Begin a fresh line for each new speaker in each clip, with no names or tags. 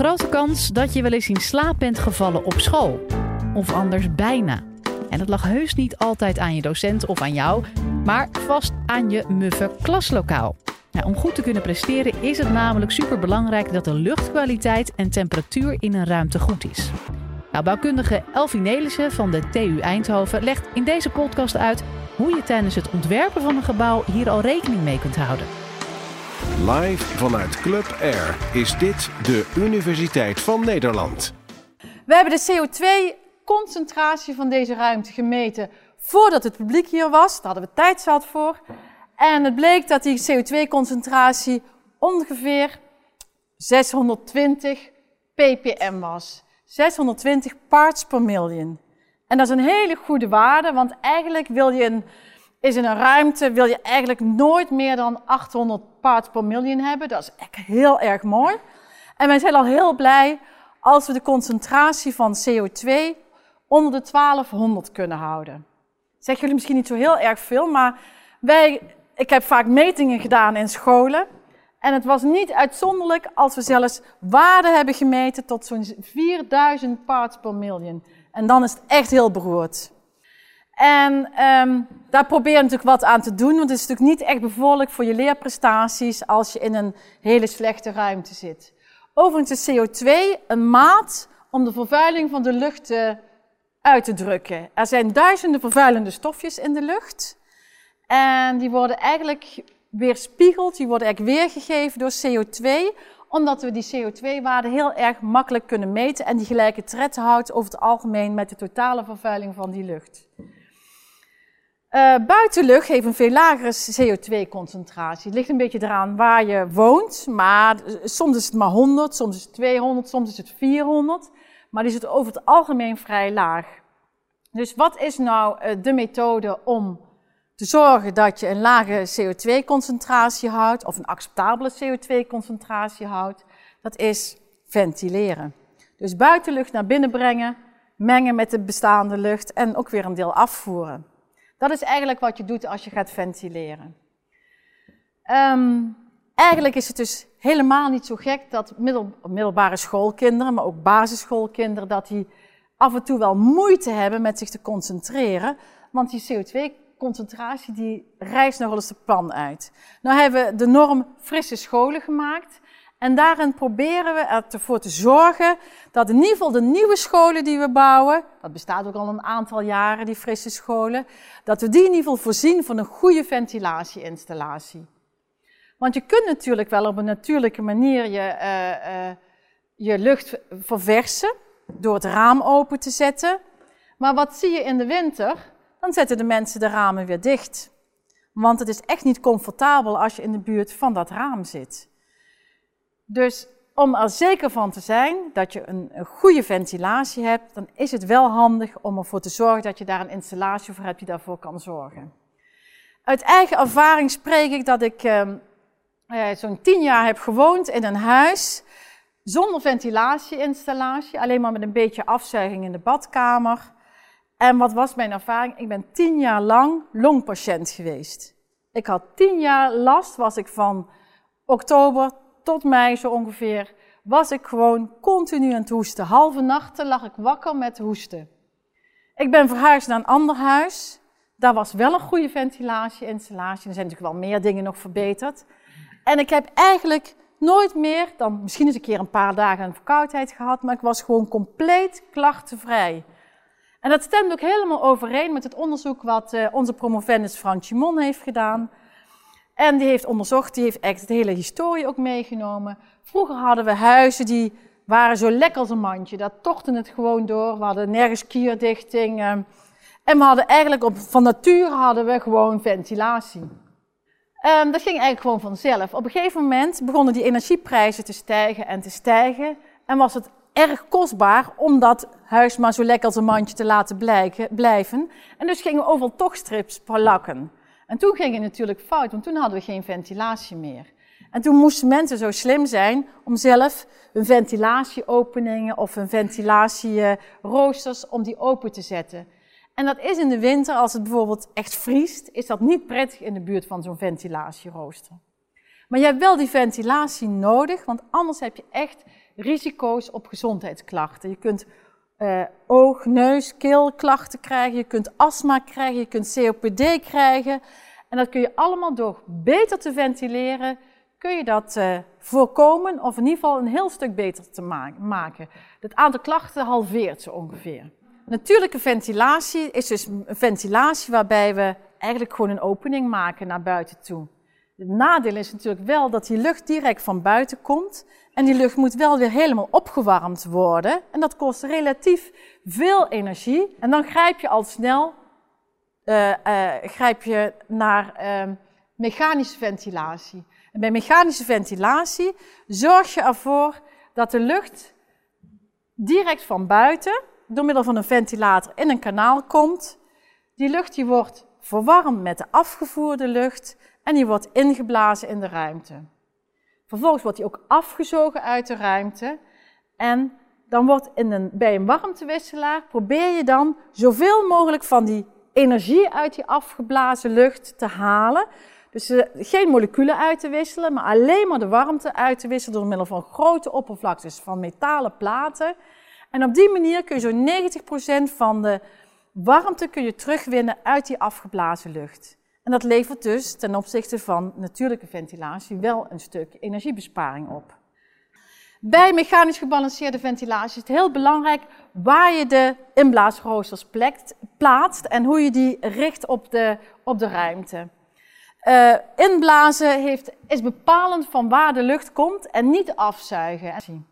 Grote kans dat je wel eens in slaap bent gevallen op school. Of anders bijna. En dat lag heus niet altijd aan je docent of aan jou, maar vast aan je muffe klaslokaal. Nou, om goed te kunnen presteren is het namelijk superbelangrijk dat de luchtkwaliteit en temperatuur in een ruimte goed is. Nou, bouwkundige Elfie Nelissen van de TU Eindhoven legt in deze podcast uit hoe je tijdens het ontwerpen van een gebouw hier al rekening mee kunt houden.
Live vanuit Club Air is dit de Universiteit van Nederland.
We hebben de CO2-concentratie van deze ruimte gemeten voordat het publiek hier was. Daar hadden we tijd voor. En het bleek dat die CO2-concentratie ongeveer 620 ppm was. 620 parts per million. En dat is een hele goede waarde, want eigenlijk wil je een, is in een ruimte wil je eigenlijk nooit meer dan 800 parts per million hebben. Dat is echt heel erg mooi. En wij zijn al heel blij als we de concentratie van CO2 onder de 1200 kunnen houden. Zeg jullie misschien niet zo heel erg veel, maar wij, ik heb vaak metingen gedaan in scholen. En het was niet uitzonderlijk als we zelfs waarden hebben gemeten tot zo'n 4000 parts per million. En dan is het echt heel beroerd. En um, daar probeer je natuurlijk wat aan te doen, want het is natuurlijk niet echt bevorderlijk voor je leerprestaties als je in een hele slechte ruimte zit. Overigens is CO2 een maat om de vervuiling van de lucht uh, uit te drukken. Er zijn duizenden vervuilende stofjes in de lucht. En die worden eigenlijk weerspiegeld, die worden eigenlijk weergegeven door CO2, omdat we die CO2-waarde heel erg makkelijk kunnen meten en die gelijke tred houdt over het algemeen met de totale vervuiling van die lucht. Uh, buitenlucht heeft een veel lagere CO2-concentratie. Het ligt een beetje eraan waar je woont, maar soms is het maar 100, soms is het 200, soms is het 400. Maar die zit over het algemeen vrij laag. Dus wat is nou uh, de methode om te zorgen dat je een lage CO2-concentratie houdt, of een acceptabele CO2-concentratie houdt? Dat is ventileren. Dus buitenlucht naar binnen brengen, mengen met de bestaande lucht en ook weer een deel afvoeren. Dat is eigenlijk wat je doet als je gaat ventileren. Um, eigenlijk is het dus helemaal niet zo gek dat middel, middelbare schoolkinderen, maar ook basisschoolkinderen, dat die af en toe wel moeite hebben met zich te concentreren. Want die CO2-concentratie die reist nogal eens de plan uit. Nou hebben we de norm frisse scholen gemaakt. En daarin proberen we ervoor te zorgen dat in ieder geval de nieuwe scholen die we bouwen, dat bestaat ook al een aantal jaren, die frisse scholen, dat we die in ieder geval voorzien van een goede ventilatieinstallatie. Want je kunt natuurlijk wel op een natuurlijke manier je, uh, uh, je lucht verversen door het raam open te zetten. Maar wat zie je in de winter? Dan zetten de mensen de ramen weer dicht. Want het is echt niet comfortabel als je in de buurt van dat raam zit. Dus om er zeker van te zijn dat je een, goede ventilatie hebt, dan is het wel handig om ervoor te zorgen dat je daar een installatie voor hebt die daarvoor kan zorgen. Uit eigen ervaring spreek ik dat ik uh, zo'n tien jaar heb gewoond in een huis zonder ventilatieinstallatie, alleen maar met een beetje afzuiging in de badkamer. En wat was mijn ervaring? Ik ben tien jaar lang longpatiënt geweest. Ik had tien jaar last, was ik van oktober tot mei zo ongeveer, was ik gewoon continu aan het hoesten. Halve nachten lag ik wakker met hoesten. Ik ben verhuisd naar een ander huis. Daar was wel een goede ventilatie-installatie. Er zijn natuurlijk wel meer dingen nog verbeterd. En ik heb eigenlijk nooit meer, dan misschien eens een keer een paar dagen een verkoudheid gehad, maar ik was gewoon compleet klachtenvrij. En dat stemt ook helemaal overeen met het onderzoek wat uh, onze promovendus Frank Chimon heeft gedaan. En die heeft onderzocht, die heeft echt de hele historie ook meegenomen. Vroeger hadden we huizen die waren zo lekker als een mandje. Dat tochten het gewoon door. We hadden nergens kierdichting. Uh, en we hadden eigenlijk op, van nature hadden we gewoon ventilatie. Um, dat ging eigenlijk gewoon vanzelf. Op een gegeven moment begonnen die energieprijzen te stijgen en te stijgen. En was het erg kostbaar om dat huis maar zo lekker als een mandje te laten blijven. En dus gingen we overal toch strips plakken. En toen ging het natuurlijk fout, want toen hadden we geen ventilatie meer. En toen moesten mensen zo slim zijn om zelf hun ventilatieopeningen of hun ventilatieroosters om die open te zetten. En dat is in de winter, als het bijvoorbeeld echt vriest, is dat niet prettig in de buurt van zo'n ventilatierooster. Maar je hebt wel die ventilatie nodig, want anders heb je echt risico's op gezondheidsklachten. Je kunt uh, oog, neus, keelklachten krijgen, je kunt astma krijgen, je kunt COPD krijgen. En dat kun je allemaal door beter te ventileren, kun je dat uh, voorkomen of in ieder geval een heel stuk beter te ma maken. Het aantal klachten halveert zo ongeveer. Natuurlijke ventilatie is dus een ventilatie waarbij we eigenlijk gewoon een opening maken naar buiten toe. Het nadeel is natuurlijk wel dat die lucht direct van buiten komt. En die lucht moet wel weer helemaal opgewarmd worden. En dat kost relatief veel energie. En dan grijp je al snel uh, uh, grijp je naar uh, mechanische ventilatie. En bij mechanische ventilatie zorg je ervoor dat de lucht direct van buiten, door middel van een ventilator, in een kanaal komt. Die lucht die wordt verwarmd met de afgevoerde lucht en die wordt ingeblazen in de ruimte. Vervolgens wordt die ook afgezogen uit de ruimte en dan wordt in een, bij een warmtewisselaar probeer je dan zoveel mogelijk van die energie uit die afgeblazen lucht te halen. Dus uh, geen moleculen uit te wisselen, maar alleen maar de warmte uit te wisselen door middel van grote oppervlaktes van metalen platen. En op die manier kun je zo'n 90% van de warmte kun je terugwinnen uit die afgeblazen lucht. En dat levert dus ten opzichte van natuurlijke ventilatie wel een stuk energiebesparing op. Bij mechanisch gebalanceerde ventilatie is het heel belangrijk waar je de inblaasroosters plaatst en hoe je die richt op de, op de ruimte. Uh, inblazen heeft, is bepalend van waar de lucht komt en niet afzuigen.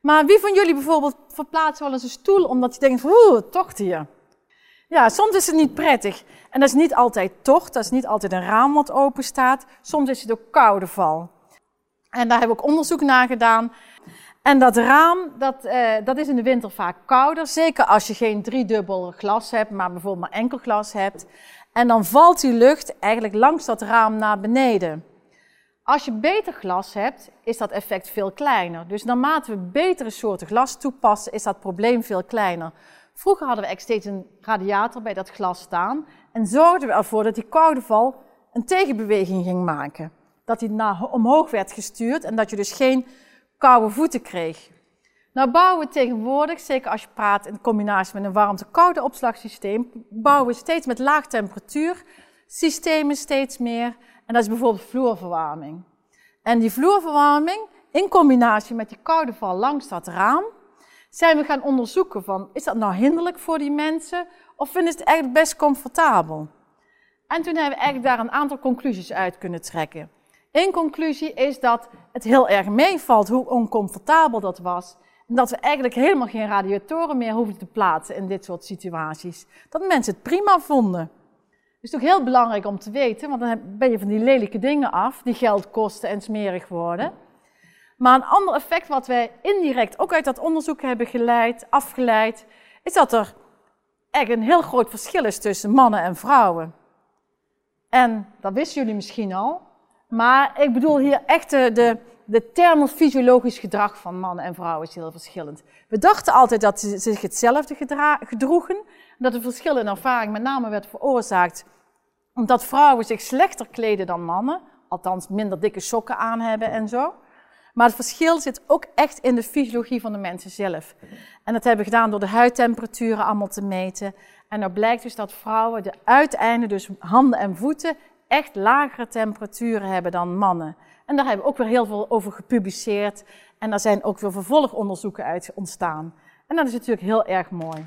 Maar wie van jullie bijvoorbeeld verplaatst wel eens een stoel omdat je denkt, oeh, tocht hier. Ja, soms is het niet prettig. En dat is niet altijd tocht, dat is niet altijd een raam wat open staat. Soms is het ook koude val. En daar heb ik onderzoek naar gedaan. En dat raam, dat, uh, dat is in de winter vaak kouder. Zeker als je geen driedubbel glas hebt, maar bijvoorbeeld maar enkel glas hebt. En dan valt die lucht eigenlijk langs dat raam naar beneden. Als je beter glas hebt, is dat effect veel kleiner. Dus naarmate we betere soorten glas toepassen, is dat probleem veel kleiner. Vroeger hadden we eigenlijk steeds een radiator bij dat glas staan en zorgden we ervoor dat die koude val een tegenbeweging ging maken. Dat die naar omhoog werd gestuurd en dat je dus geen koude voeten kreeg. Nou bouwen we tegenwoordig, zeker als je praat in combinatie met een warmte-koude opslagsysteem, bouwen we steeds met laag temperatuur systemen steeds meer. En dat is bijvoorbeeld vloerverwarming. En die vloerverwarming, in combinatie met die koude val langs dat raam, zijn we gaan onderzoeken van, is dat nou hinderlijk voor die mensen of vinden ze het eigenlijk best comfortabel? En toen hebben we eigenlijk daar een aantal conclusies uit kunnen trekken. Eén conclusie is dat het heel erg meevalt hoe oncomfortabel dat was. En dat we eigenlijk helemaal geen radiatoren meer hoeven te plaatsen in dit soort situaties. Dat mensen het prima vonden. Het is toch heel belangrijk om te weten, want dan ben je van die lelijke dingen af, die geld kosten en smerig worden. Maar een ander effect wat wij indirect ook uit dat onderzoek hebben geleid, afgeleid, is dat er echt een heel groot verschil is tussen mannen en vrouwen. En dat wisten jullie misschien al. Maar ik bedoel hier echt de, de, de thermofysiologisch gedrag van mannen en vrouwen is heel verschillend. We dachten altijd dat ze zich hetzelfde gedroegen. Dat het verschil in ervaring met name werd veroorzaakt omdat vrouwen zich slechter kleden dan mannen. Althans, minder dikke sokken aan hebben en zo. Maar het verschil zit ook echt in de fysiologie van de mensen zelf. En dat hebben we gedaan door de huidtemperaturen allemaal te meten. En dan blijkt dus dat vrouwen de uiteinden, dus handen en voeten, echt lagere temperaturen hebben dan mannen. En daar hebben we ook weer heel veel over gepubliceerd. En daar zijn ook weer vervolgonderzoeken uit ontstaan. En dat is natuurlijk heel erg mooi.